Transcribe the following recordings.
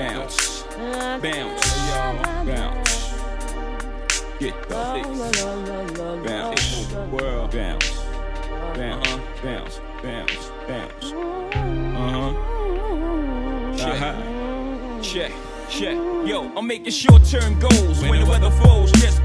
Bounce, bounce, bounce. Get the fix. Bounce, world bounce, bounce, bounce, bounce, bounce. Uh huh. Uh-huh. Check. Check. Yo, I'm making short term goals. When the weather falls, just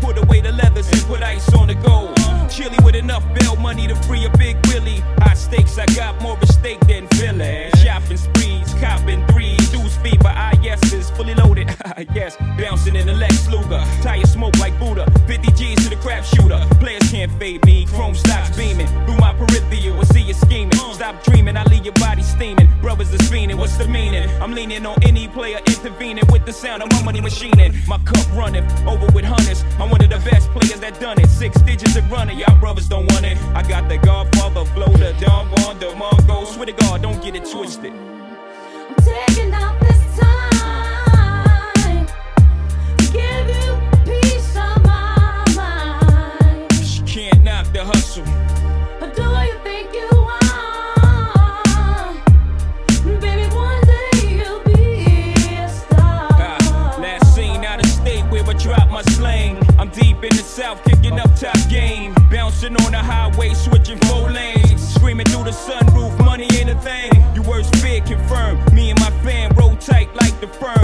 yes, bouncing in the Lex Luger. Tire smoke like Buddha. 50 G's to the crap shooter. Players can't fade me. Chrome stocks beaming. Through my peripheral, I see you scheming. Stop dreaming, I leave your body steaming. Brothers is fiending, what's the meaning? I'm leaning on any player intervening with the sound of my money machining. My cup running over with hunters. I'm one of the best players that done it. Six digits of running, y'all brothers don't want it. I got the Godfather flow, the Don Juan, the Mongo. Swear to God, don't get it twisted. I'm taking out drop my slang. I'm deep in the south, kicking up top game. Bouncing on the highway, switching four lanes. Screaming through the sunroof, money ain't a thing. You words big, confirmed. Me and my fam roll tight like the firm.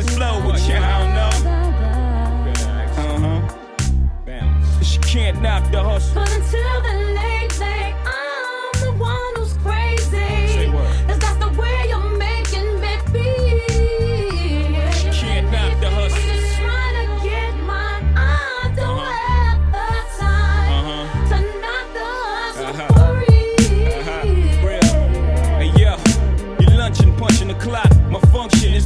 Vintage flow. Which I don't know. Uh huh. She can't knock the hustle. But until the late,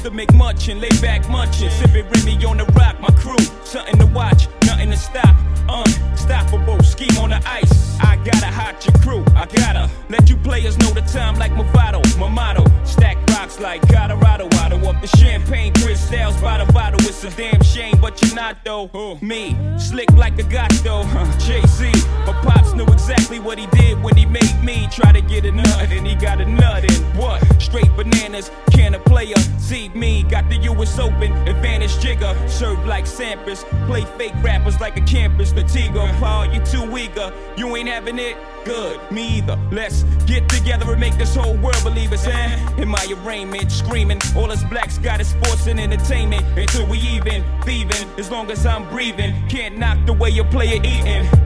to make munchin', lay back munchin', sipping Remy on the rock. My crew, something to watch, nothing to stop. Unstoppable, scheme on the ice. I gotta hot your crew, I gotta let you players know the time like Movado. My motto, stack rocks like Colorado. Auto up the champagne, Chris Styles by the bottle. It's a damn shame, but you're not though. Me, slick like a gato. Jay Z, but pops knew exactly what he did when he made me try to get a nut, and he got a nut in what? Straight bananas, can a player see me? Got the US Open, advantage jigger, Serve like Sampras, play fake rappers like a campus. Tiga, Paul, you too eager, you ain't having it. Good, me either. Let's get together and make this whole world believe us, eh? In my arraignment, screaming, all us blacks got is sports and entertainment. Until we even, thieving, as long as I'm breathing. Can't knock the way you play it eating.